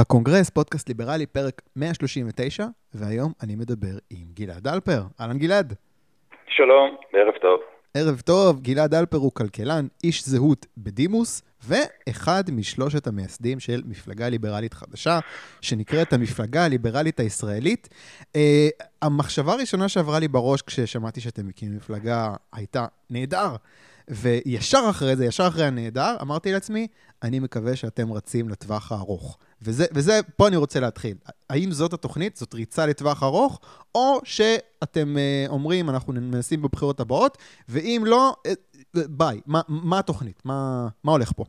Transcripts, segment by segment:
הקונגרס, פודקאסט ליברלי, פרק 139, והיום אני מדבר עם גלעד אלפר. אהלן גלעד. שלום, ערב טוב. ערב טוב, גלעד אלפר הוא כלכלן, איש זהות בדימוס, ואחד משלושת המייסדים של מפלגה ליברלית חדשה, שנקראת המפלגה הליברלית הישראלית. אה, המחשבה הראשונה שעברה לי בראש כששמעתי שאתם מקימים מפלגה הייתה, נהדר. וישר אחרי זה, ישר אחרי הנהדר, אמרתי לעצמי, אני מקווה שאתם רצים לטווח הארוך. וזה, וזה, פה אני רוצה להתחיל. האם זאת התוכנית, זאת ריצה לטווח ארוך, או שאתם uh, אומרים, אנחנו מנסים בבחירות הבאות, ואם לא, uh, ביי. מה, מה התוכנית? מה, מה הולך פה?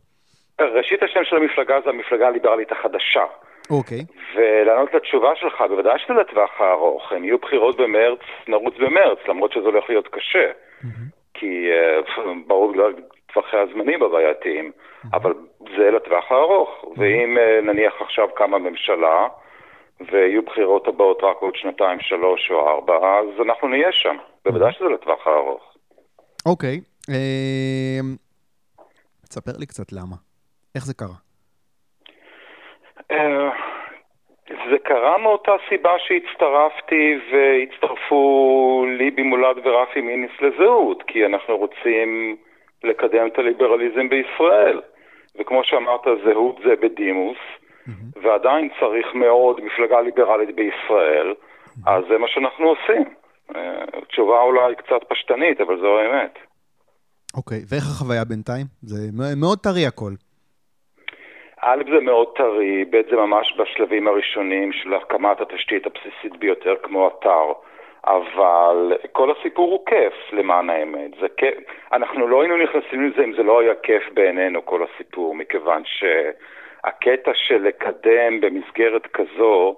ראשית השם של המפלגה זה המפלגה הליברלית החדשה. אוקיי. ולענות לתשובה שלך, בוודאי שזה לטווח הארוך. אם יהיו בחירות במרץ, נרוץ במרץ, למרות שזה הולך להיות קשה. Mm-hmm. כי uh, ברור בגלל טווחי הזמנים הבעייתיים, mm-hmm. אבל זה לטווח הארוך. Mm-hmm. ואם uh, נניח עכשיו קמה ממשלה, ויהיו בחירות הבאות רק עוד שנתיים, שלוש או ארבע, אז אנחנו נהיה שם. בוודאי שזה לטווח הארוך. אוקיי. אמ, תספר לי קצת למה. איך זה קרה? אה, זה קרה מאותה סיבה שהצטרפתי והצטרפו ליבי מולד ורפי מיניס לזהות, כי אנחנו רוצים לקדם את הליברליזם בישראל. וכמו שאמרת, זהות זה בדימוס, mm-hmm. ועדיין צריך מאוד מפלגה ליברלית בישראל, mm-hmm. אז זה מה שאנחנו עושים. אה, תשובה אולי קצת פשטנית, אבל זו האמת. אוקיי, okay, ואיך החוויה בינתיים? זה מאוד טרי הכל. א', זה מאוד טרי, ב', זה ממש בשלבים הראשונים של הקמת התשתית הבסיסית ביותר, כמו אתר. אבל כל הסיפור הוא כיף, למען האמת. זה כיף. אנחנו לא היינו נכנסים לזה אם זה לא היה כיף בעינינו, כל הסיפור, מכיוון שהקטע של לקדם במסגרת כזו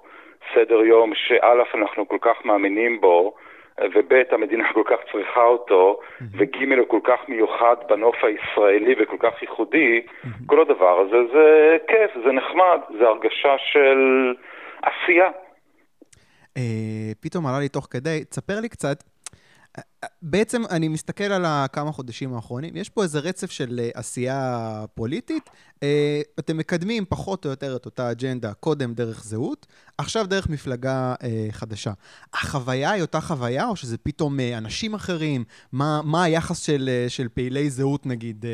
סדר יום שא', אנחנו כל כך מאמינים בו, וב' המדינה כל כך צריכה אותו, וג' הוא כל כך מיוחד בנוף הישראלי וכל כך ייחודי, כל הדבר הזה זה כיף, זה נחמד, זה הרגשה של עשייה. אה, פתאום עלה לי תוך כדי, תספר לי קצת, בעצם אני מסתכל על הכמה חודשים האחרונים, יש פה איזה רצף של אה, עשייה פוליטית. אה, אתם מקדמים פחות או יותר את אותה אג'נדה, קודם דרך זהות, עכשיו דרך מפלגה אה, חדשה. החוויה היא אותה חוויה, או שזה פתאום אנשים אחרים? מה, מה היחס של, של פעילי זהות, נגיד,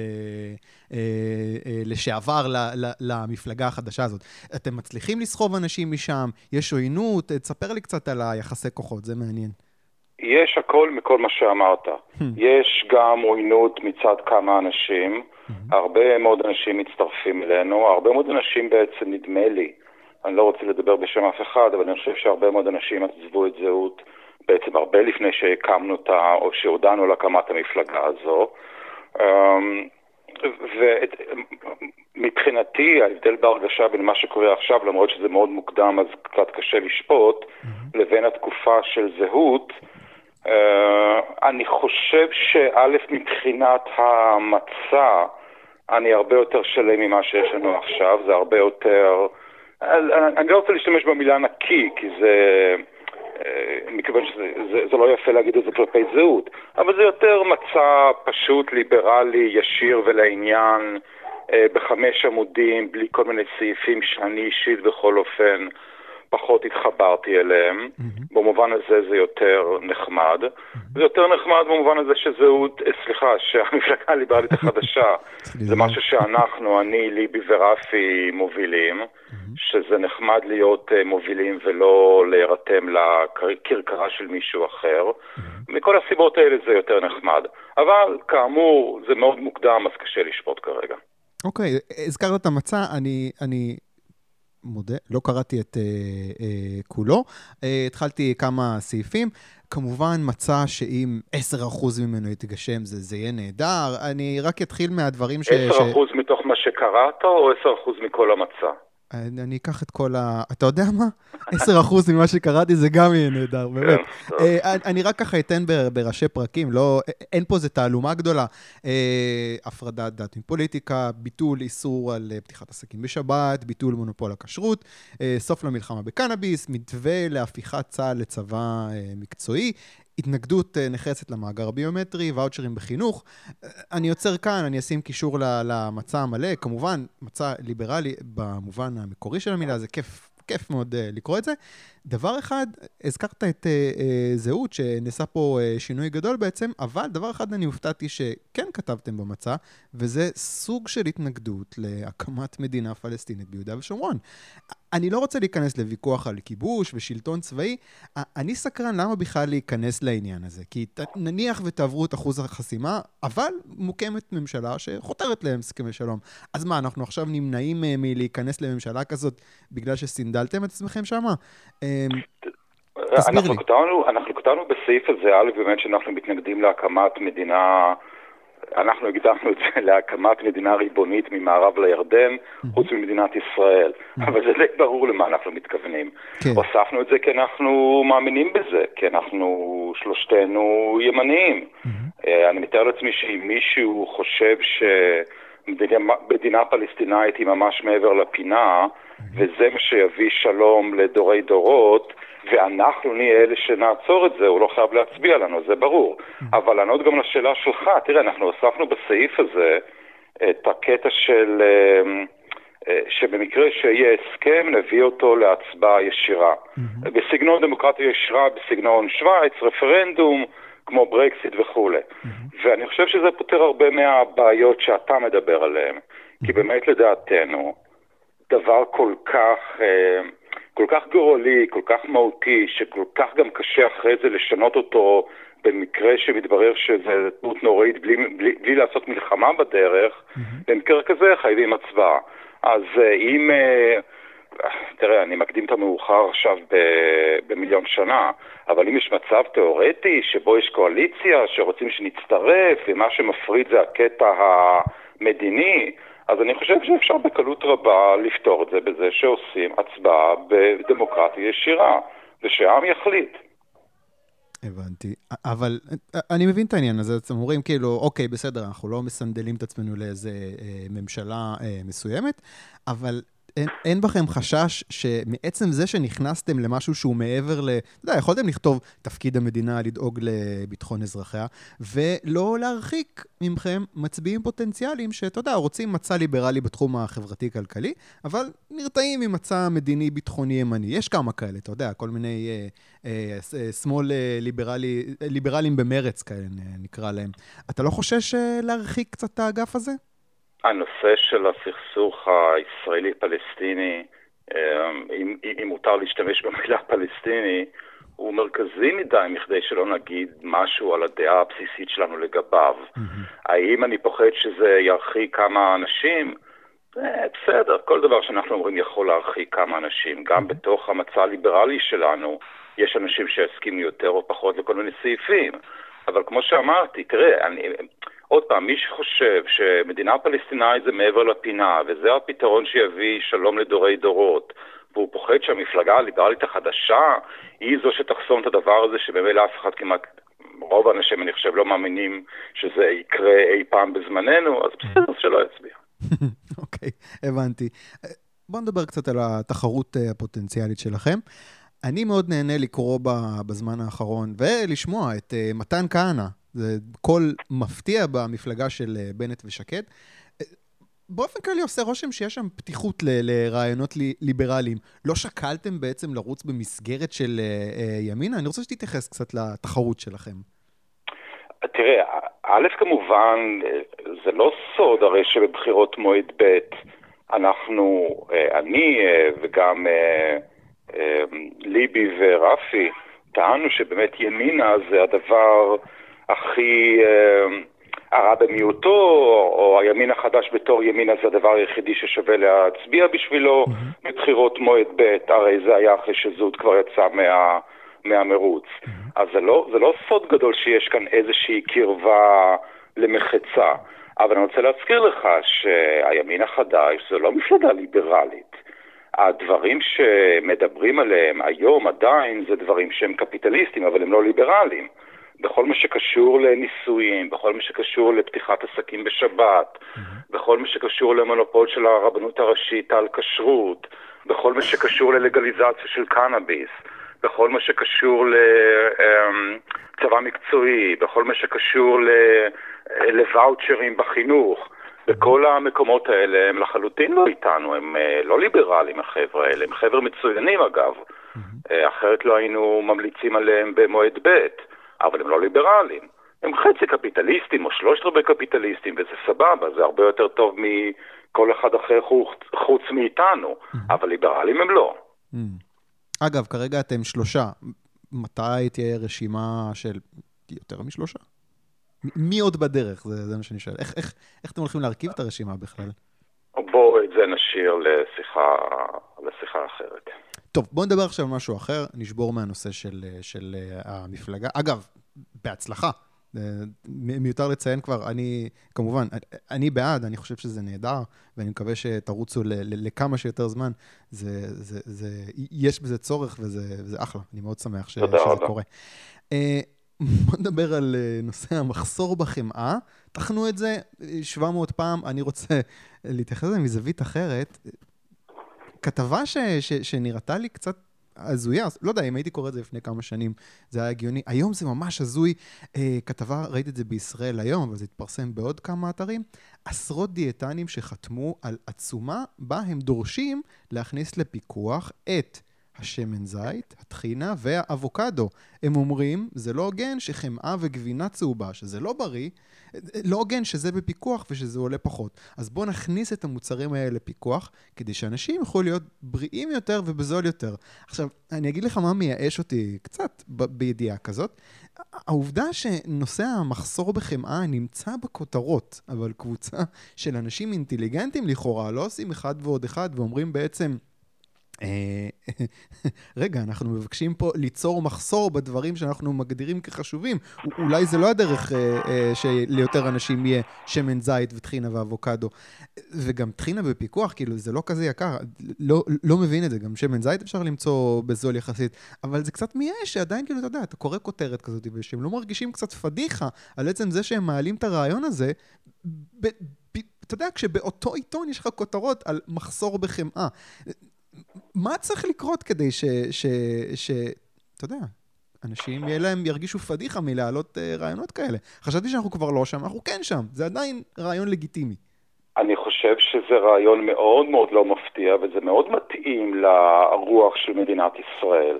לשעבר למפלגה החדשה הזאת? אתם מצליחים לסחוב אנשים משם? יש עוינות? תספר לי קצת על היחסי כוחות, זה מעניין. יש הכל מכל מה שאמרת. Hmm. יש גם עוינות מצד כמה אנשים, hmm. הרבה מאוד אנשים מצטרפים אלינו, הרבה מאוד אנשים בעצם, נדמה לי, אני לא רוצה לדבר בשם אף אחד, אבל אני חושב שהרבה מאוד אנשים עזבו את זהות בעצם הרבה לפני שהקמנו אותה, או שהודענו על הקמת המפלגה הזו. אמ, ומבחינתי ההבדל בהרגשה בין מה שקורה עכשיו, למרות שזה מאוד מוקדם אז קצת קשה לשפוט, mm-hmm. לבין התקופה של זהות, אה, אני חושב שא', מבחינת המצע, אני הרבה יותר שלם ממה שיש לנו עכשיו, זה הרבה יותר... אני לא רוצה להשתמש במילה נקי, כי זה... אה, מכיוון שזה זה, זה לא יפה להגיד את זה כלפי זהות, אבל זה יותר מצע פשוט, ליברלי, ישיר ולעניין, אה, בחמש עמודים, בלי כל מיני סעיפים שאני אישית בכל אופן פחות התחברתי אליהם. Mm-hmm. במובן הזה זה יותר נחמד. Mm-hmm. זה יותר נחמד במובן הזה שזהות, אה, סליחה, שהמפלגה הליברלית החדשה זה משהו שאנחנו, אני, ליבי ורפי מובילים, mm-hmm. שזה נחמד להיות uh, מובילים ולא להירתם לכרכרה של מישהו אחר. Mm-hmm. מכל הסיבות האלה זה יותר נחמד. אבל כאמור, זה מאוד מוקדם, אז קשה לשפוט כרגע. אוקיי, okay, הזכרת את המצע, אני, אני מודה, לא קראתי את אה, אה, כולו. אה, התחלתי כמה סעיפים. כמובן, מצא שאם 10% ממנו יתגשם, זה, זה יהיה נהדר. אני רק אתחיל מהדברים ש... 10% ש... מתוך מה שקראת, או 10% מכל המצע? אני, אקח את כל ה... אתה יודע מה? 10% ממה שקראתי זה גם יהיה נהדר, באמת. כן, אה, אני רק ככה אתן בראשי פרקים, לא, אין פה איזה תעלומה גדולה. אה, הפרדת דת מפוליטיקה, ביטול איסור על אה, פתיחת עסקים בשבת, ביטול מונופול הכשרות, סוף למלחמה בקנאביס, מתווה להפיכת צה"ל לצבא מקצועי. התנגדות נחרצת למאגר הביומטרי, ואוצ'רים בחינוך. אני עוצר כאן, אני אשים קישור למצע המלא, כמובן, מצע ליברלי במובן המקורי של המילה, זה כיף כיף מאוד uh, לקרוא את זה. דבר אחד, הזכרת את זהות, שנעשה פה שינוי גדול בעצם, אבל דבר אחד אני הופתעתי שכן כתבתם במצע, וזה סוג של התנגדות להקמת מדינה פלסטינית ביהודה ושומרון. אני לא רוצה להיכנס לוויכוח על כיבוש ושלטון צבאי, אני סקרן למה בכלל להיכנס לעניין הזה. כי נניח ותעברו את אחוז החסימה, אבל מוקמת ממשלה שחותרת להם הסכמי שלום. אז מה, אנחנו עכשיו נמנעים מלהיכנס לממשלה כזאת בגלל שסינדלתם את עצמכם שם? אמ, תסביר לי. אנחנו כתבנו בסעיף הזה, א', באמת שאנחנו מתנגדים להקמת מדינה אנחנו הגדרנו את זה להקמת מדינה ריבונית ממערב לירדן, חוץ ממדינת ישראל. אבל זה די ברור למה אנחנו מתכוונים. כן. הוספנו את זה כי אנחנו מאמינים בזה, כי אנחנו שלושתנו ימניים. אה, אני מתאר לעצמי שאם מישהו חושב שמדינה פלסטינאית היא ממש מעבר לפינה, וזה מה שיביא שלום לדורי דורות, ואנחנו נהיה אלה שנעצור את זה, הוא לא חייב להצביע לנו, זה ברור. אבל לענות גם לשאלה שלך, תראה, אנחנו הוספנו בסעיף הזה את הקטע של... אמ, אה, שבמקרה שיהיה הסכם, נביא אותו להצבעה ישירה. Mm-hmm. בסגנון דמוקרטיה ישירה, בסגנון שווייץ, רפרנדום, כמו ברקסיט וכולי. Mm-hmm. ואני חושב שזה פותר הרבה מהבעיות שאתה מדבר עליהן. Mm-hmm. כי באמת לדעתנו, דבר כל כך... אה, כל כך גורלי, כל כך מהותי, שכל כך גם קשה אחרי זה לשנות אותו במקרה שמתברר שזה דמות נוראית בלי, בלי, בלי לעשות מלחמה בדרך, mm-hmm. במקרה כזה חייבים הצבעה. אז אה, אם... אה, תראה, אני מקדים את המאוחר עכשיו במיליון שנה, אבל אם יש מצב תיאורטי שבו יש קואליציה שרוצים שנצטרף, ומה שמפריד זה הקטע המדיני, אז אני חושב שאפשר בקלות רבה לפתור את זה בזה שעושים הצבעה בדמוקרטיה ישירה, ושהעם יחליט. הבנתי. אבל אני מבין את העניין הזה, אתם אומרים כאילו, אוקיי, בסדר, אנחנו לא מסנדלים את עצמנו לאיזה אה, ממשלה אה, מסוימת, אבל אין, אין בכם חשש שמעצם זה שנכנסתם למשהו שהוא מעבר ל... אתה יודע, יכולתם לכתוב תפקיד המדינה לדאוג לביטחון אזרחיה, ולא להרחיק ממכם מצביעים פוטנציאליים שאתה יודע, רוצים מצע ליברלי בתחום החברתי-כלכלי, אבל נרתעים ממצע מדיני-ביטחוני-ימני. יש כמה כאלה, אתה יודע, כל מיני אה, אה, אה, שמאל אה, ליברלי, ליברלים במרץ כאלה נקרא להם. אתה לא חושש אה, להרחיק קצת את האגף הזה? הנושא של הסכסוך הישראלי-פלסטיני, אמ, אם, אם מותר להשתמש במילה פלסטיני, הוא מרכזי מדי מכדי שלא נגיד משהו על הדעה הבסיסית שלנו לגביו. Mm-hmm. האם אני פוחד שזה ירחיק כמה אנשים? אה, בסדר, כל דבר שאנחנו אומרים יכול להרחיק כמה אנשים. גם. בתוך המצע הליברלי שלנו יש אנשים שיסכימו יותר או פחות לכל מיני סעיפים. אבל כמו שאמרתי, תראה, אני, עוד פעם, מי שחושב שמדינה פלסטינאית זה מעבר לפינה, וזה הפתרון שיביא שלום לדורי דורות, והוא פוחד שהמפלגה הליברלית החדשה היא זו שתחסום את הדבר הזה, שבמילא אף אחד כמעט, רוב האנשים, אני חושב, לא מאמינים שזה יקרה אי פעם בזמננו, אז בסדר, שלא יצביע. אוקיי, הבנתי. בואו נדבר קצת על התחרות אה, הפוטנציאלית שלכם. אני מאוד נהנה לקרוא בזמן האחרון ולשמוע את אה, מתן כהנא, זה קול מפתיע במפלגה של אה, בנט ושקד. אה, באופן כללי עושה רושם שיש שם פתיחות ל- לרעיונות לי- ליברליים. לא שקלתם בעצם לרוץ במסגרת של uh, ימינה? אני רוצה שתתייחס קצת לתחרות שלכם. תראה, א', כמובן, זה לא סוד הרי שבבחירות מועד ב' אנחנו, אני וגם ליבי ורפי, טענו שבאמת ימינה זה הדבר הכי אה, הרע במיעוטו, או הימין החדש בתור ימינה זה הדבר היחידי ששווה להצביע בשבילו. בבחירות מועד ב', הרי זה היה אחרי שזוד כבר יצא מה, מהמרוץ. אז זה לא, זה לא סוד גדול שיש כאן איזושהי קרבה למחצה. אבל אני רוצה להזכיר לך שהימין החדש זה לא מפלגה ליברלית. הדברים שמדברים עליהם היום עדיין זה דברים שהם קפיטליסטים, אבל הם לא ליברליים. בכל מה שקשור לנישואים, בכל מה שקשור לפתיחת עסקים בשבת, mm-hmm. בכל מה שקשור למונופול של הרבנות הראשית על כשרות, בכל מה שקשור ללגליזציה של קנאביס, בכל מה שקשור צבא מקצועי, בכל מה שקשור לוואוצ'רים בחינוך. וכל המקומות האלה הם לחלוטין לא איתנו, הם אה, לא ליברליים החבר'ה האלה, הם חבר'ה מצוינים אגב, אה, אחרת לא היינו ממליצים עליהם במועד ב', אבל הם לא ליברליים. הם חצי קפיטליסטים או שלושת רבי קפיטליסטים, וזה סבבה, זה הרבה יותר טוב מכל אחד אחר חוץ, חוץ מאיתנו, אבל ליברליים הם לא. אגב, כרגע אתם שלושה. מתי תהיה רשימה של יותר משלושה? מי עוד בדרך? זה, זה מה שאני שואל. איך, איך, איך אתם הולכים להרכיב את הרשימה בכלל? בואו את זה נשאיר לשיחה, לשיחה אחרת. טוב, בואו נדבר עכשיו על משהו אחר, נשבור מהנושא של, של uh, המפלגה. אגב, בהצלחה. Uh, מיותר לציין כבר, אני, כמובן, אני בעד, אני חושב שזה נהדר, ואני מקווה שתרוצו ל, ל, לכמה שיותר זמן. זה, זה, זה, יש בזה צורך וזה, וזה אחלה, אני מאוד שמח ש, שזה רבה. קורה. בוא נדבר על אה, נושא המחסור בחמאה. טחנו את זה 700 פעם, אני רוצה להתייחס לזה מזווית אחרת. כתבה ש, ש, שנראתה לי קצת הזויה, לא יודע, אם הייתי קורא את זה לפני כמה שנים, זה היה הגיוני. היום זה ממש הזוי. אה, כתבה, ראיתי את זה בישראל היום, אבל זה התפרסם בעוד כמה אתרים. עשרות דיאטנים שחתמו על עצומה בה הם דורשים להכניס לפיקוח את השמן זית, הטחינה והאבוקדו. הם אומרים, זה לא הוגן שחמאה וגבינה צהובה, שזה לא בריא, לא הוגן שזה בפיקוח ושזה עולה פחות. אז בואו נכניס את המוצרים האלה לפיקוח, כדי שאנשים יוכלו להיות בריאים יותר ובזול יותר. עכשיו, אני אגיד לך מה מייאש אותי קצת ב- בידיעה כזאת. העובדה שנושא המחסור בחמאה נמצא בכותרות, אבל קבוצה של אנשים אינטליגנטים לכאורה לא עושים אחד ועוד אחד ואומרים בעצם, רגע, אנחנו מבקשים פה ליצור מחסור בדברים שאנחנו מגדירים כחשובים. אולי זה לא הדרך אה, אה, שליותר אנשים יהיה שמן זית וטחינה ואבוקדו. וגם טחינה בפיקוח, כאילו, זה לא כזה יקר. לא, לא מבין את זה, גם שמן זית אפשר למצוא בזול יחסית. אבל זה קצת מייאש שעדיין, כאילו, אתה יודע, אתה קורא כותרת כזאת, ושהם לא מרגישים קצת פדיחה על עצם זה שהם מעלים את הרעיון הזה. ב- אתה יודע, כשבאותו עיתון יש לך כותרות על מחסור בחמאה. מה צריך לקרות כדי ש... ש, ש אתה יודע, אנשים יהיה להם, ירגישו פדיחה מלהעלות uh, רעיונות כאלה. חשבתי שאנחנו כבר לא שם, אנחנו כן שם, זה עדיין רעיון לגיטימי. אני חושב שזה רעיון מאוד מאוד לא מפתיע, וזה מאוד מתאים לרוח של מדינת ישראל.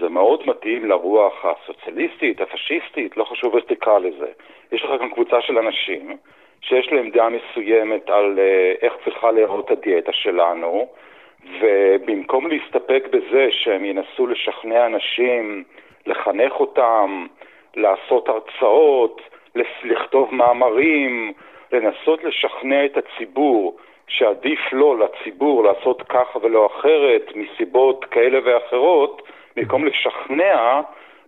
זה מאוד מתאים לרוח הסוציאליסטית, הפשיסטית, לא חשוב איך תקרא לזה. יש לך כאן קבוצה של אנשים שיש להם דעה מסוימת על uh, איך צריכה להיראות הדיאטה שלנו, ובמקום להסתפק בזה שהם ינסו לשכנע אנשים, לחנך אותם, לעשות הרצאות, לכתוב מאמרים, לנסות לשכנע את הציבור שעדיף לו, לציבור, לעשות ככה ולא אחרת, מסיבות כאלה ואחרות, במקום לשכנע,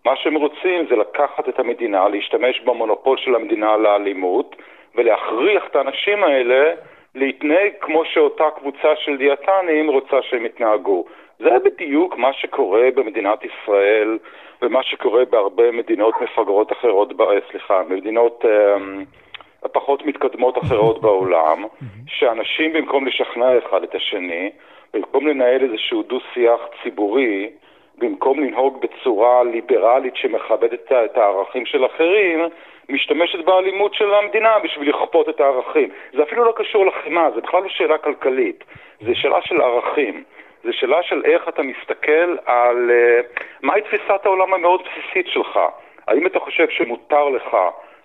מה שהם רוצים זה לקחת את המדינה, להשתמש במונופול של המדינה לאלימות, ולהכריח את האנשים האלה להתנהג כמו שאותה קבוצה של דיאטנים רוצה שהם יתנהגו. זה בדיוק מה שקורה במדינת ישראל ומה שקורה בהרבה מדינות מפגרות אחרות, סליחה, מדינות um, פחות מתקדמות אחרות בעולם, שאנשים במקום לשכנע אחד את השני, במקום לנהל איזשהו דו-שיח ציבורי, במקום לנהוג בצורה ליברלית שמכבדת את הערכים של אחרים, משתמשת באלימות של המדינה בשביל לכפות את הערכים. זה אפילו לא קשור לחמאה, זה בכלל לא שאלה כלכלית, זה שאלה של ערכים. זה שאלה של איך אתה מסתכל על uh, מהי תפיסת העולם המאוד בסיסית שלך. האם אתה חושב שמותר לך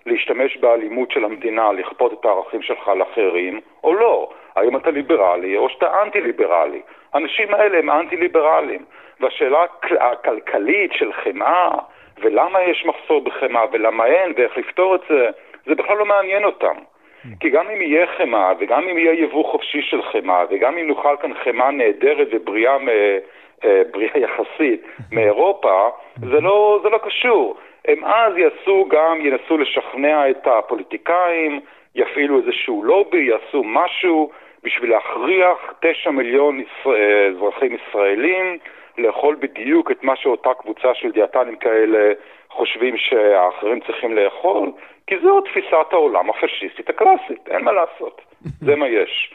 להשתמש באלימות של המדינה, לכפות את הערכים שלך לאחרים, או לא? האם אתה ליברלי או שאתה אנטי-ליברלי? האנשים האלה הם אנטי-ליברלים. והשאלה הכלכלית של חמאה, ולמה יש מחסור בחמאה ולמה אין, ואיך לפתור את זה, זה בכלל לא מעניין אותם. כי גם אם יהיה חמאה, וגם אם יהיה יבוא חופשי של חמאה, וגם אם נאכל כאן חמאה נהדרת ובריאה מ... אה, בריאה יחסית מאירופה, זה לא, זה לא קשור. הם אז יעשו גם, ינסו לשכנע את הפוליטיקאים, יפעילו איזשהו לובי, יעשו משהו בשביל להכריח תשע מיליון אה, אזרחים ישראלים לאכול בדיוק את מה שאותה קבוצה של דיאטנים כאלה חושבים שהאחרים צריכים לאכול, כי זו תפיסת העולם הפשיסטית הקלאסית, אין מה לעשות, זה מה יש.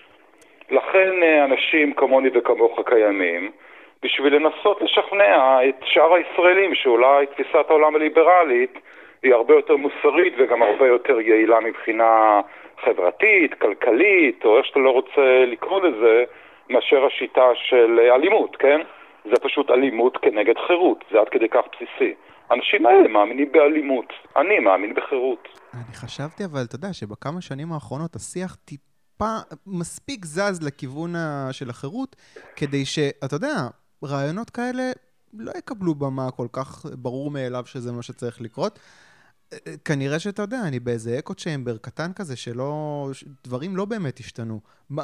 לכן אה, אנשים כמוני וכמוך קיימים, בשביל לנסות לשכנע את שאר הישראלים שאולי תפיסת העולם הליברלית היא הרבה יותר מוסרית וגם הרבה יותר יעילה מבחינה חברתית, כלכלית, או איך שאתה לא רוצה לקרוא לזה, מאשר השיטה של אלימות, כן? זה פשוט אלימות כנגד חירות, זה עד כדי כך בסיסי. האנשים האלה מאמינים באלימות, אני מאמין בחירות. אני חשבתי אבל, אתה יודע, שבכמה שנים האחרונות השיח טיפה מספיק זז לכיוון של החירות, כדי שאתה יודע, רעיונות כאלה לא יקבלו במה כל כך ברור מאליו שזה מה שצריך לקרות. כנראה שאתה יודע, אני באיזה אקו צ'יימבר קטן כזה, שלא... דברים לא באמת השתנו. מה,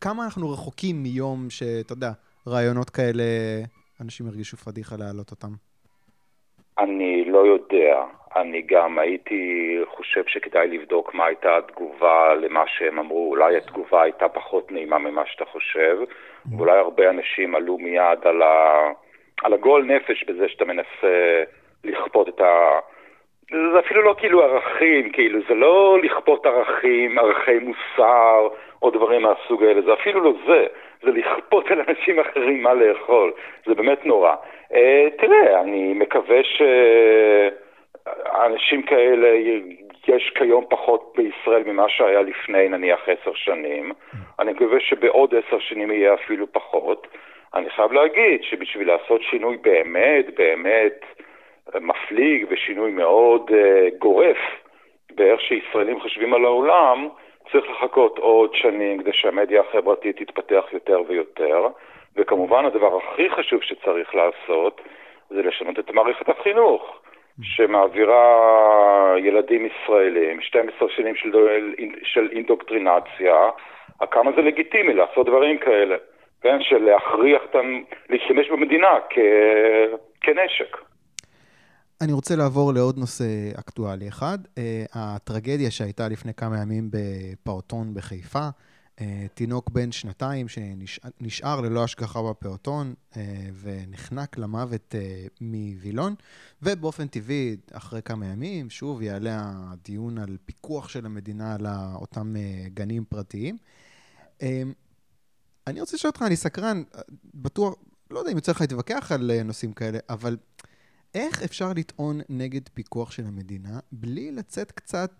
כמה אנחנו רחוקים מיום שאתה יודע, רעיונות כאלה, אנשים הרגישו פדיחה להעלות אותם? אני לא יודע. אני גם הייתי חושב שכדאי לבדוק מה הייתה התגובה למה שהם אמרו. אולי התגובה הייתה פחות נעימה ממה שאתה חושב. ואולי הרבה אנשים עלו מיד על, ה... על הגועל נפש בזה שאתה מנסה לכפות את ה... זה אפילו לא כאילו ערכים, כאילו, זה לא לכפות ערכים, ערכי מוסר או דברים מהסוג האלה, זה אפילו לא זה, זה לכפות על אנשים אחרים מה לאכול, זה באמת נורא. Uh, תראה, אני מקווה שאנשים כאלה, יש כיום פחות בישראל ממה שהיה לפני נניח עשר שנים, אני מקווה שבעוד עשר שנים יהיה אפילו פחות. אני חייב להגיד שבשביל לעשות שינוי באמת, באמת, מפליג ושינוי מאוד uh, גורף באיך שישראלים חושבים על העולם, צריך לחכות עוד שנים כדי שהמדיה החברתית תתפתח יותר ויותר, וכמובן הדבר הכי חשוב שצריך לעשות זה לשנות את מערכת החינוך, שמעבירה ילדים ישראלים, 12 שנים של, של אינדוקטרינציה, כמה זה לגיטימי לעשות דברים כאלה, כן? של להכריח אותם להשתמש במדינה כ... כנשק. אני רוצה לעבור לעוד נושא אקטואלי אחד, uh, הטרגדיה שהייתה לפני כמה ימים בפעוטון בחיפה. Uh, תינוק בן שנתיים שנשאר ללא השגחה בפעוטון uh, ונחנק למוות מווילון, ובאופן טבעי, אחרי כמה ימים, שוב יעלה הדיון על פיקוח של המדינה על אותם גנים פרטיים. אני רוצה לשאול אותך, אני סקרן, בטוח, לא יודע אם יוצא לך להתווכח על נושאים כאלה, אבל איך אפשר לטעון נגד פיקוח של המדינה בלי לצאת קצת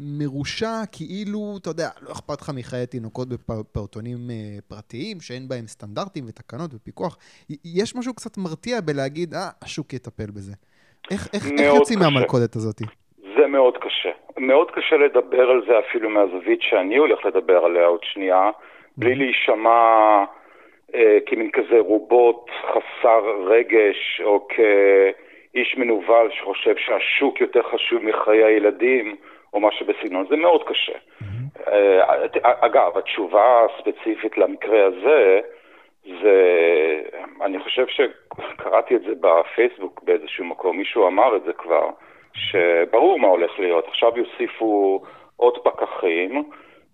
מרושע, כאילו, אתה יודע, לא אכפת לך מחיי תינוקות בפעוטונים אה, פרטיים, שאין בהם סטנדרטים ותקנות ופיקוח. יש משהו קצת מרתיע בלהגיד, אה, השוק יטפל בזה. איך, איך, איך יוצאים מהמלכודת הזאת? זה מאוד קשה. מאוד קשה לדבר על זה אפילו מהזווית שאני הולך לדבר עליה עוד שנייה, בלי להישמע אה, כמין כזה רובוט חסר רגש, או כ... איש מנוול שחושב שהשוק יותר חשוב מחיי הילדים, או משהו בסגנון, זה מאוד קשה. Mm-hmm. אגב, התשובה הספציפית למקרה הזה, זה, אני חושב שקראתי את זה בפייסבוק באיזשהו מקום, מישהו אמר את זה כבר, שברור מה הולך להיות. עכשיו יוסיפו עוד פקחים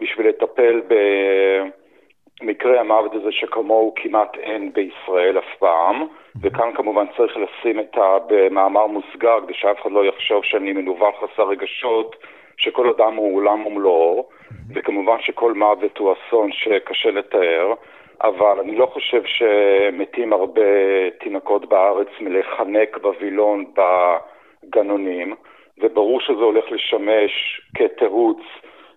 בשביל לטפל במקרה המוות הזה שכמוהו כמעט אין בישראל אף פעם. וכאן כמובן צריך לשים את ה... במאמר מוסגר, כדי שאף אחד לא יחשוב שאני מנוול חסר רגשות, שכל אדם הוא עולם ומלואו, וכמובן שכל מוות הוא אסון שקשה לתאר, אבל אני לא חושב שמתים הרבה תינוקות בארץ מלחנק בווילון בגנונים, וברור שזה הולך לשמש כתירוץ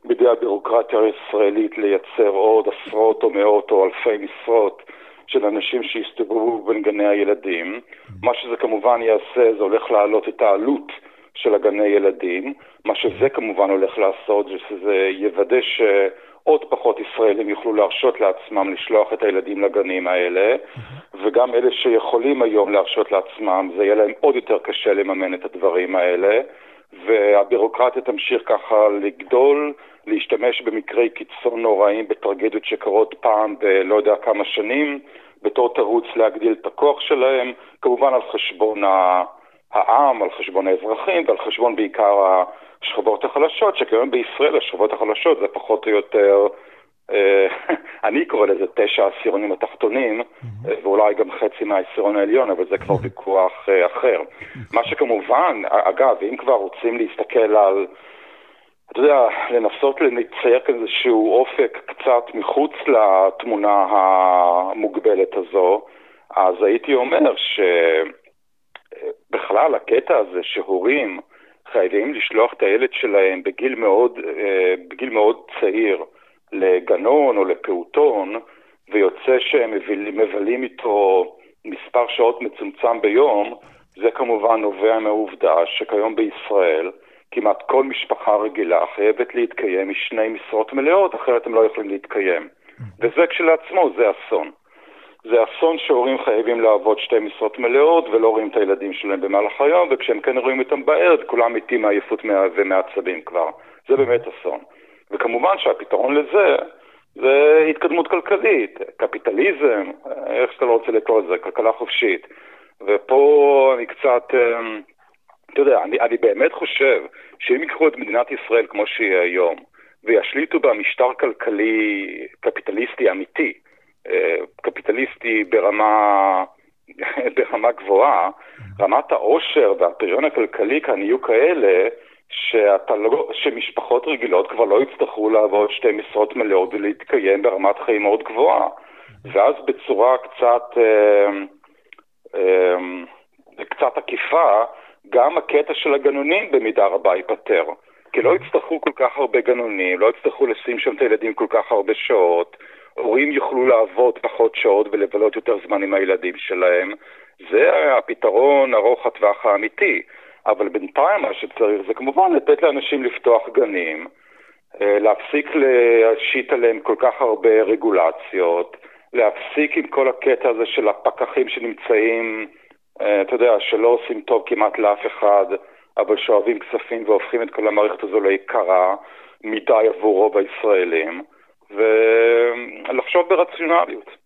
בידי הבירוקרטיה הישראלית לייצר עוד עשרות או מאות או אלפי משרות של אנשים שיסתובבו בין גני הילדים. מה שזה כמובן יעשה, זה הולך להעלות את העלות של הגני ילדים. מה שזה כמובן הולך לעשות, זה שזה יוודא שעוד פחות ישראלים יוכלו להרשות לעצמם לשלוח את הילדים לגנים האלה, וגם אלה שיכולים היום להרשות לעצמם, זה יהיה להם עוד יותר קשה לממן את הדברים האלה. והבירוקרטיה תמשיך ככה לגדול, להשתמש במקרי קיצון נוראים בטרגדיות שקורות פעם בלא יודע כמה שנים, בתור תירוץ להגדיל את הכוח שלהם, כמובן על חשבון העם, על חשבון האזרחים ועל חשבון בעיקר השכבות החלשות, שכיום בישראל השכבות החלשות זה פחות או יותר, אני קורא לזה תשע העשירונים התחתונים, אה, ואולי גם חצי מהעשירון העליון, אבל זה כבר ויכוח אה, אחר. מה שכמובן, אגב, אם כבר רוצים להסתכל על... אתה יודע, לנסות לצייר כאן איזשהו אופק קצת מחוץ לתמונה המוגבלת הזו, אז הייתי אומר שבכלל הקטע הזה שהורים חייבים לשלוח את הילד שלהם בגיל מאוד, אה, בגיל מאוד צעיר לגנון או לפעוטון, ויוצא שהם מבלים איתו מספר שעות מצומצם ביום, זה כמובן נובע מהעובדה שכיום בישראל כמעט כל משפחה רגילה חייבת להתקיים משני משרות מלאות, אחרת הם לא יכולים להתקיים. וזה כשלעצמו, זה אסון. זה אסון שהורים חייבים לעבוד שתי משרות מלאות ולא רואים את הילדים שלהם במהלך היום, וכשהם כן רואים אותם בערב, כולם מתים מעייפות ומעצבים כבר. זה באמת אסון. וכמובן שהפתרון לזה זה התקדמות כלכלית, קפיטליזם, איך שאתה לא רוצה לקרוא לזה, כלכלה חופשית. ופה אני קצת, אמ, אתה יודע, אני, אני באמת חושב שאם ייקחו את מדינת ישראל כמו שהיא היום, וישליטו בה משטר כלכלי קפיטליסטי אמיתי, אה, קפיטליסטי ברמה, ברמה גבוהה, רמת העושר והפריון הכלכלי כאן יהיו כאלה שאתה לא, שמשפחות רגילות כבר לא יצטרכו לעבוד שתי משרות מלאות ולהתקיים ברמת חיים מאוד גבוהה. ואז בצורה קצת, אה, אה, קצת עקיפה, גם הקטע של הגנונים במידה רבה ייפתר. כי לא יצטרכו כל כך הרבה גנונים, לא יצטרכו לשים שם את הילדים כל כך הרבה שעות, הורים יוכלו לעבוד פחות שעות ולבלות יותר זמן עם הילדים שלהם. זה הפתרון ארוך הטווח האמיתי. אבל בינתיים מה שצריך זה כמובן לתת לאנשים לפתוח גנים, אה, להפסיק להשית עליהם כל כך הרבה רגולציות, להפסיק עם כל הקטע הזה של הפקחים שנמצאים, אה, אתה יודע, שלא עושים טוב כמעט לאף אחד, אבל שואבים כספים והופכים את כל המערכת הזו ליקרה מדי עבור רוב הישראלים, ולחשוב ברציונליות.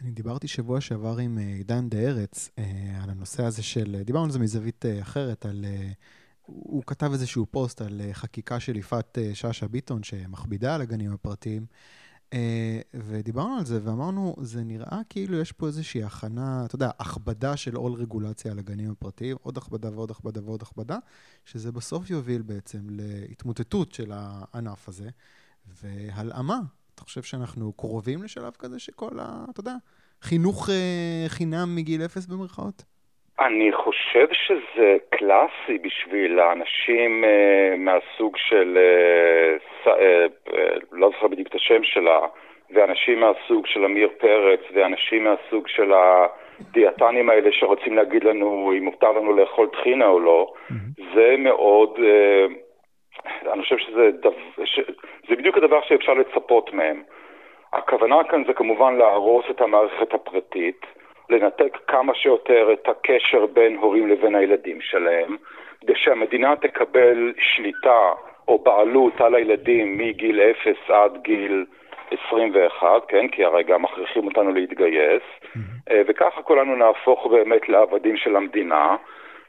אני דיברתי שבוע שעבר עם אה, עידן דה ארץ אה, על הנושא הזה של, דיברנו על זה מזווית אה, אחרת, על... הוא כתב איזשהו פוסט על חקיקה של יפעת שאשא ביטון שמכבידה על הגנים הפרטיים, ודיברנו על זה ואמרנו, זה נראה כאילו יש פה איזושהי הכנה, אתה יודע, הכבדה של עול רגולציה על הגנים הפרטיים, עוד הכבדה ועוד הכבדה ועוד הכבדה, שזה בסוף יוביל בעצם להתמוטטות של הענף הזה, והלאמה אתה חושב שאנחנו קרובים לשלב כזה שכל ה... אתה יודע, חינוך אה, חינם מגיל אפס במרכאות? אני חושב שזה קלאסי בשביל האנשים אה, מהסוג של, אה, ס, אה, אה, לא זוכר בדיוק את השם שלה, ואנשים מהסוג של עמיר פרץ, ואנשים מהסוג של הדיאטנים האלה שרוצים להגיד לנו אם מותר לנו לאכול טחינה או לא, mm-hmm. זה מאוד... אה, אני חושב שזה דו... ש... זה בדיוק הדבר שאפשר לצפות מהם. הכוונה כאן זה כמובן להרוס את המערכת הפרטית, לנתק כמה שיותר את הקשר בין הורים לבין הילדים שלהם, כדי שהמדינה תקבל שליטה או בעלות על הילדים מגיל 0 עד גיל 21, כן? כי הרי גם מכריחים אותנו להתגייס, mm-hmm. וככה כולנו נהפוך באמת לעבדים של המדינה.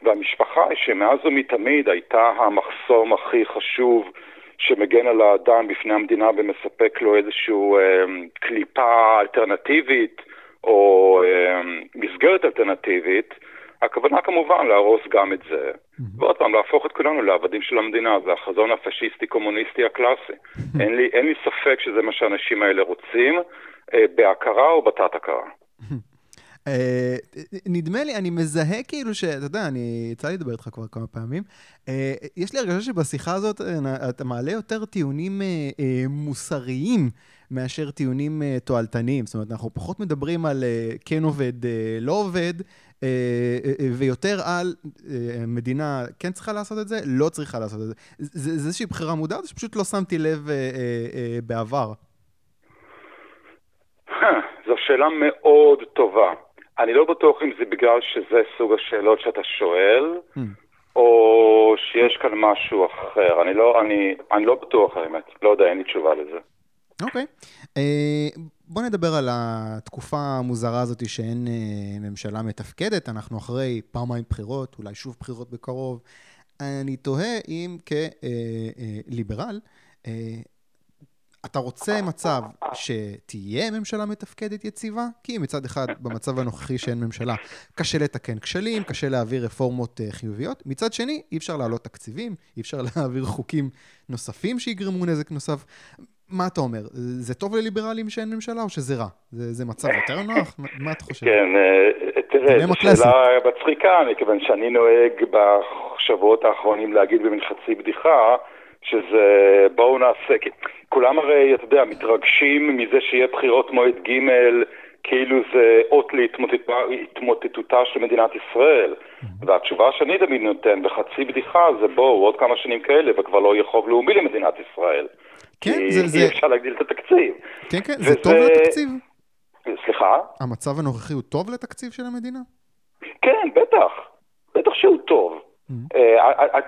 והמשפחה שמאז ומתמיד הייתה המחסום הכי חשוב שמגן על האדם בפני המדינה ומספק לו איזושהי אה, קליפה אלטרנטיבית או אה, מסגרת אלטרנטיבית, הכוונה כמובן להרוס גם את זה. Mm-hmm. ועוד פעם, להפוך את כולנו לעבדים של המדינה, זה החזון הפשיסטי-קומוניסטי הקלאסי. Mm-hmm. אין, לי, אין לי ספק שזה מה שהאנשים האלה רוצים, אה, בהכרה או בתת-הכרה. אה, נדמה לי, אני מזהה כאילו ש... אתה יודע, אני... יצא לי לדבר איתך כבר כמה פעמים. אה, יש לי הרגשה שבשיחה הזאת אה, אתה מעלה יותר טיעונים מוסריים מאשר טיעונים תועלתניים. זאת אומרת, אנחנו פחות מדברים על כן עובד, לא עובד, ויותר על מדינה כן צריכה לעשות את זה, לא צריכה לעשות את זה. זה איזושהי בחירה מודעת, או שפשוט לא שמתי לב בעבר? זו שאלה מאוד טובה. אני לא בטוח אם זה בגלל שזה סוג השאלות שאתה שואל, mm. או שיש כאן משהו אחר. אני לא, אני, אני לא בטוח האמת, לא יודע, אין לי תשובה לזה. אוקיי. Okay. Uh, בוא נדבר על התקופה המוזרה הזאת שאין uh, ממשלה מתפקדת. אנחנו אחרי פעמיים בחירות, אולי שוב בחירות בקרוב. אני תוהה אם כליברל, uh, uh, אתה רוצה מצב שתהיה ממשלה מתפקדת יציבה? כי מצד אחד, במצב הנוכחי שאין ממשלה, קשה לתקן כשלים, קשה להעביר רפורמות uh, חיוביות. מצד שני, אי אפשר להעלות תקציבים, אי אפשר להעביר חוקים נוספים שיגרמו נזק נוסף. מה אתה אומר? זה טוב לליברלים שאין ממשלה או שזה רע? זה, זה מצב יותר נוח? מה אתה חושב? כן, uh, תראה, זו שאלה מצחיקה, מכיוון שאני נוהג בשבועות האחרונים להגיד במין חצי בדיחה, שזה בואו נעשה, כולם הרי, אתה יודע, מתרגשים מזה שיהיה בחירות מועד ג' כאילו זה אות להתמוטטותה של מדינת ישראל. והתשובה שאני תמיד נותן בחצי בדיחה זה בואו, עוד כמה שנים כאלה וכבר לא יהיה חוב לאומי למדינת ישראל. כן, כי זה... זה... אי אפשר להגדיל את התקציב. כן, כן. זה טוב לתקציב. סליחה? המצב הנוכחי הוא טוב לתקציב של המדינה? כן, בטח. בטח שהוא טוב. אה,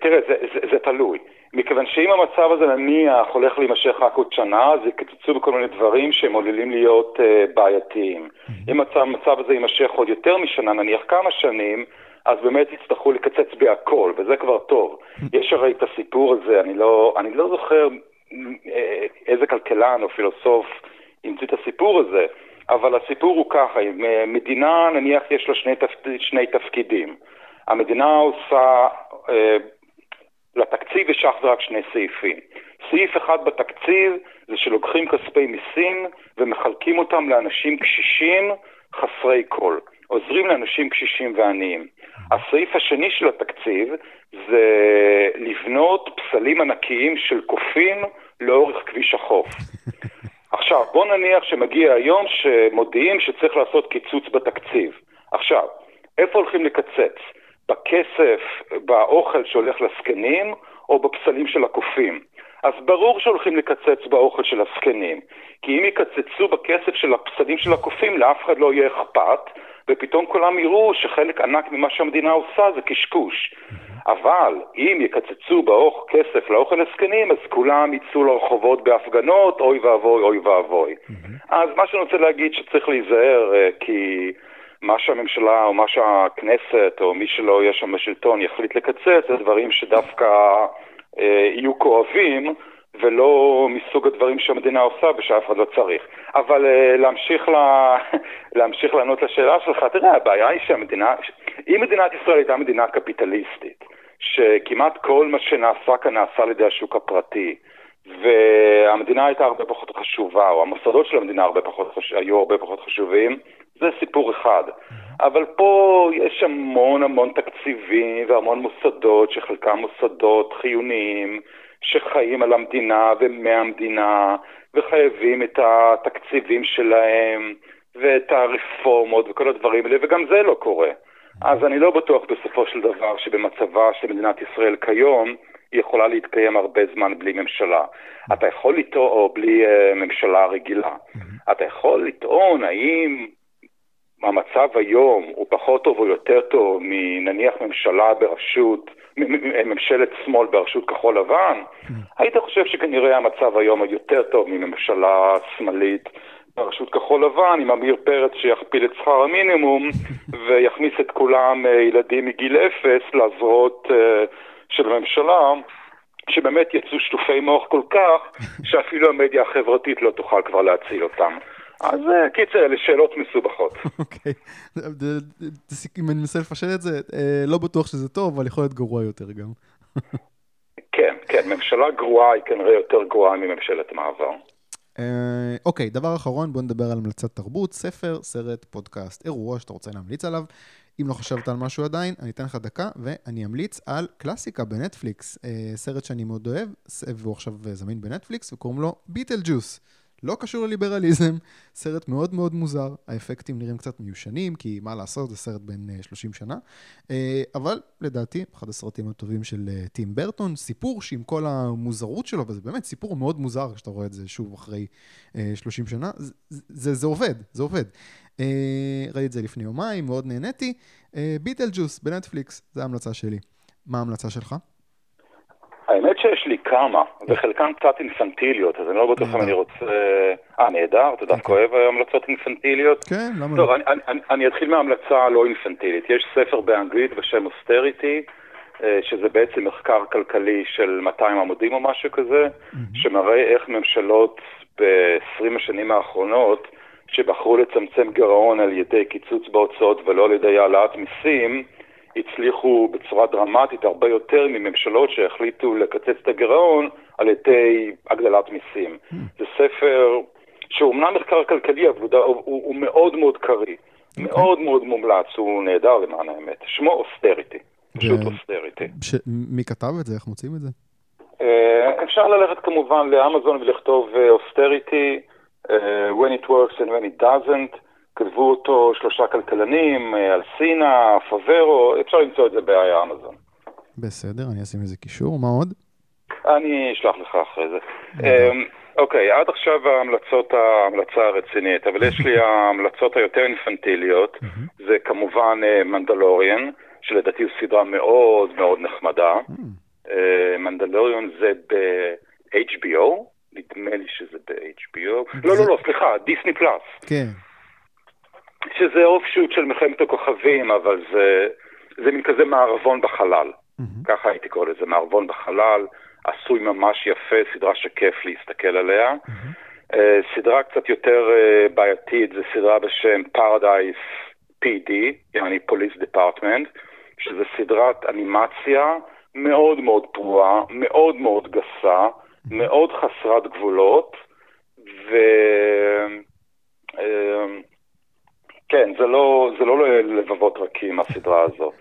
תראה, זה, זה, זה תלוי. מכיוון שאם המצב הזה נניח הולך להימשך רק עוד שנה, אז יקצצו בכל מיני דברים שהם עלולים להיות uh, בעייתיים. Mm-hmm. אם המצב, הזה יימשך עוד יותר משנה, נניח כמה שנים, אז באמת יצטרכו לקצץ בהכל, וזה כבר טוב. Mm-hmm. יש הרי את הסיפור הזה, אני לא, אני לא זוכר אה, איזה כלכלן או פילוסוף המציא את הסיפור הזה, אבל הסיפור הוא ככה, אה, מדינה נניח יש לה שני, תפ... שני תפקידים. המדינה עושה... לתקציב יש אך ורק שני סעיפים. סעיף אחד בתקציב זה שלוקחים כספי מיסים ומחלקים אותם לאנשים קשישים חסרי כל. עוזרים לאנשים קשישים ועניים. הסעיף השני של התקציב זה לבנות פסלים ענקיים של קופים לאורך כביש החוף. עכשיו, בוא נניח שמגיע היום שמודיעים שצריך לעשות קיצוץ בתקציב. עכשיו, איפה הולכים לקצץ? בכסף, באוכל שהולך לזקנים, או בפסלים של הקופים. אז ברור שהולכים לקצץ באוכל של הזקנים, כי אם יקצצו בכסף של הפסלים של הקופים, לאף אחד לא יהיה אכפת, ופתאום כולם יראו שחלק ענק ממה שהמדינה עושה זה קשקוש. אבל אם יקצצו באוך כסף לאוכל הזקנים, אז כולם יצאו לרחובות בהפגנות, אוי ואבוי, אוי ואבוי. אז מה שאני רוצה להגיד שצריך להיזהר, אה, כי... מה שהממשלה או מה שהכנסת או מי שלא יהיה שם בשלטון יחליט לקצץ, זה דברים שדווקא אה, יהיו כואבים ולא מסוג הדברים שהמדינה עושה ושאף אחד לא צריך. אבל אה, להמשיך, לה, להמשיך לענות לשאלה שלך, תראה, הבעיה היא שהמדינה, אם מדינת ישראל הייתה מדינה קפיטליסטית, שכמעט כל מה שנעשה כאן נעשה על ידי השוק הפרטי, והמדינה הייתה הרבה פחות חשובה, או המוסדות של המדינה הרבה פחות, היו הרבה פחות חשובים, זה סיפור אחד. אבל פה יש המון המון תקציבים והמון מוסדות, שחלקם מוסדות חיוניים, שחיים על המדינה ומהמדינה, וחייבים את התקציבים שלהם, ואת הרפורמות וכל הדברים האלה, וגם זה לא קורה. אז אני לא בטוח בסופו של דבר שבמצבה של מדינת ישראל כיום, היא יכולה להתקיים הרבה זמן בלי ממשלה. אתה יכול לטעון, או בלי uh, ממשלה רגילה. אתה יכול לטעון האם המצב היום הוא פחות טוב או יותר טוב מנניח ממשלה בראשות, ממשלת שמאל בראשות כחול לבן, היית חושב שכנראה המצב היום הוא יותר טוב מממשלה שמאלית בראשות כחול לבן, עם עמיר פרץ שיכפיל את שכר המינימום ויכניס את כולם, אה, ילדים מגיל אפס, לזרועות אה, של הממשלה. שבאמת יצאו שטופי מוח כל כך, שאפילו המדיה החברתית לא תוכל כבר להציל אותם. אז אה, קיצר, אלה שאלות מסובכות. אוקיי. אם אני מנסה לפשט את זה, אה, לא בטוח שזה טוב, אבל יכול להיות גרוע יותר גם. כן, כן, ממשלה גרועה היא כנראה יותר גרועה מממשלת מעבר. אה, אוקיי, דבר אחרון, בוא נדבר על המלצת תרבות, ספר, סרט, פודקאסט, אירוע שאתה רוצה להמליץ עליו. אם לא חשבת על משהו עדיין, אני אתן לך דקה ואני אמליץ על קלאסיקה בנטפליקס, סרט שאני מאוד אוהב, והוא עכשיו זמין בנטפליקס, וקוראים לו ביטל ג'וס. לא קשור לליברליזם, סרט מאוד מאוד מוזר, האפקטים נראים קצת מיושנים, כי מה לעשות, זה סרט בן 30 אה, שנה, אה, אבל לדעתי, אחד הסרטים הטובים של אה, טים ברטון, סיפור שעם כל המוזרות שלו, וזה באמת סיפור מאוד מוזר כשאתה רואה את זה שוב אחרי 30 שנה, זה, זה, זה עובד, זה עובד. ראיתי את זה לפני יומיים, מאוד נהניתי. ביטל ג'וס בנטפליקס, זו ההמלצה שלי. מה ההמלצה שלך? האמת שיש לי כמה, וחלקן קצת אינפנטיליות, אז אני לא בטוח אם אני רוצה... אה, נהדר, אתה דווקא אוהב המלצות אינפנטיליות? כן, למה לא? טוב, אני אתחיל מהמלצה הלא אינפנטילית. יש ספר באנגלית בשם אוסטריטי, אה, שזה בעצם מחקר כלכלי של 200 עמודים או משהו כזה, שמראה איך ממשלות ב-20 השנים האחרונות, שבחרו לצמצם גירעון על ידי קיצוץ בהוצאות ולא על ידי העלאת מיסים, הצליחו בצורה דרמטית הרבה יותר מממשלות שהחליטו לקצץ את הגירעון על ידי הגדלת מיסים. אממ. זה ספר שהוא אמנם מחקר כלכלי, אבל הוא, הוא, הוא מאוד מאוד קריא. מאוד מאוד מומלץ, הוא נהדר למען האמת. שמו Austerity, פשוט Austerity. ש... מי כתב את זה? איך מוצאים את זה? אה, אפשר ללכת כמובן לאמזון ולכתוב Austerity, when it works and when it doesn't. כתבו אותו שלושה כלכלנים, אה, אלסינה, פאוורו, אפשר למצוא את זה באמזון. בסדר, אני אשים איזה קישור. מה עוד? אני אשלח לך אחרי זה. אמ, אוקיי, עד עכשיו ההמלצות, ההמלצה הרצינית, אבל יש לי ההמלצות היותר אינפנטיליות, זה כמובן אה, מנדלוריאן, שלדעתי זו סדרה מאוד מאוד נחמדה. אה, מנדלוריון זה ב-HBO, נדמה לי שזה ב-HBO. לא, לא, לא, סליחה, דיסני פלאס. כן. שזה אופשוט של מלחמת הכוכבים, אבל זה, זה מין כזה מערבון בחלל. ככה הייתי קורא לזה, מערבון בחלל, עשוי ממש יפה, סדרה שכיף להסתכל עליה. אה, סדרה קצת יותר אה, בעייתית, זו סדרה בשם Paradise PD, יעני Police Department, שזה סדרת אנימציה מאוד מאוד פרועה, מאוד מאוד גסה, מאוד חסרת גבולות, ו... אה, כן, זה לא, זה לא לבבות רכים, הסדרה הזו.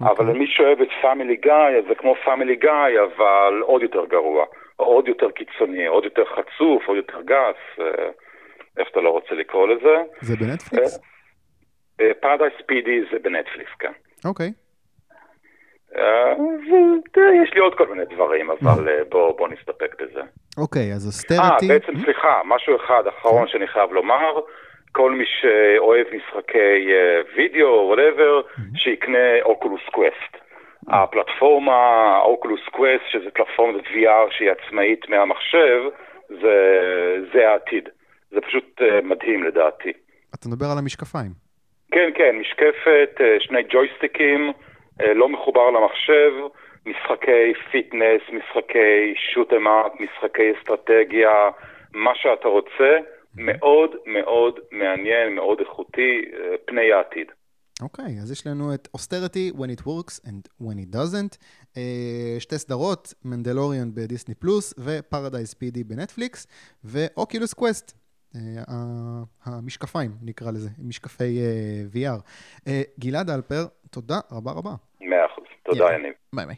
אבל למי שאוהב את Family Guy, זה כמו Family Guy, אבל עוד יותר גרוע. עוד יותר קיצוני, עוד יותר חצוף, עוד יותר גס, אה, איך אתה לא רוצה לקרוא לזה. זה בנטפליקס? Paradise PD זה בנטפליקס, כן. אוקיי. אה, יש לי עוד כל מיני דברים, אבל אה, בוא, בוא נסתפק בזה. אוקיי, אז אה, Austerity... בעצם סליחה, משהו אחד אחרון שאני חייב לומר. כל מי שאוהב משחקי אה, וידאו, whatever, שיקנה Oculus Quest. הפלטפורמה Oculus Quest, שזה פלטפורמת VR שהיא עצמאית מהמחשב, זה, זה העתיד. זה פשוט אה, מדהים לדעתי. אתה מדבר על המשקפיים. כן, כן, משקפת, אה, שני ג'ויסטיקים, לא מחובר למחשב, משחקי fitness, משחקי shoot 'em up, משחקי אסטרטגיה, מה שאתה רוצה. מאוד מאוד מעניין, מאוד איכותי, אה, פני העתיד. אוקיי, אז יש לנו את Austerity, When it works and when it doesn't. אה, שתי סדרות, Mandalorian ב Disney Plus ו Paradise PD בנטפליקס, ו Oculus Quest. אה, המשקפיים, נקרא לזה, משקפי VR. גלעד אלפר, תודה רבה רבה. מאה אחוז. תודה. יניב. ביי ביי.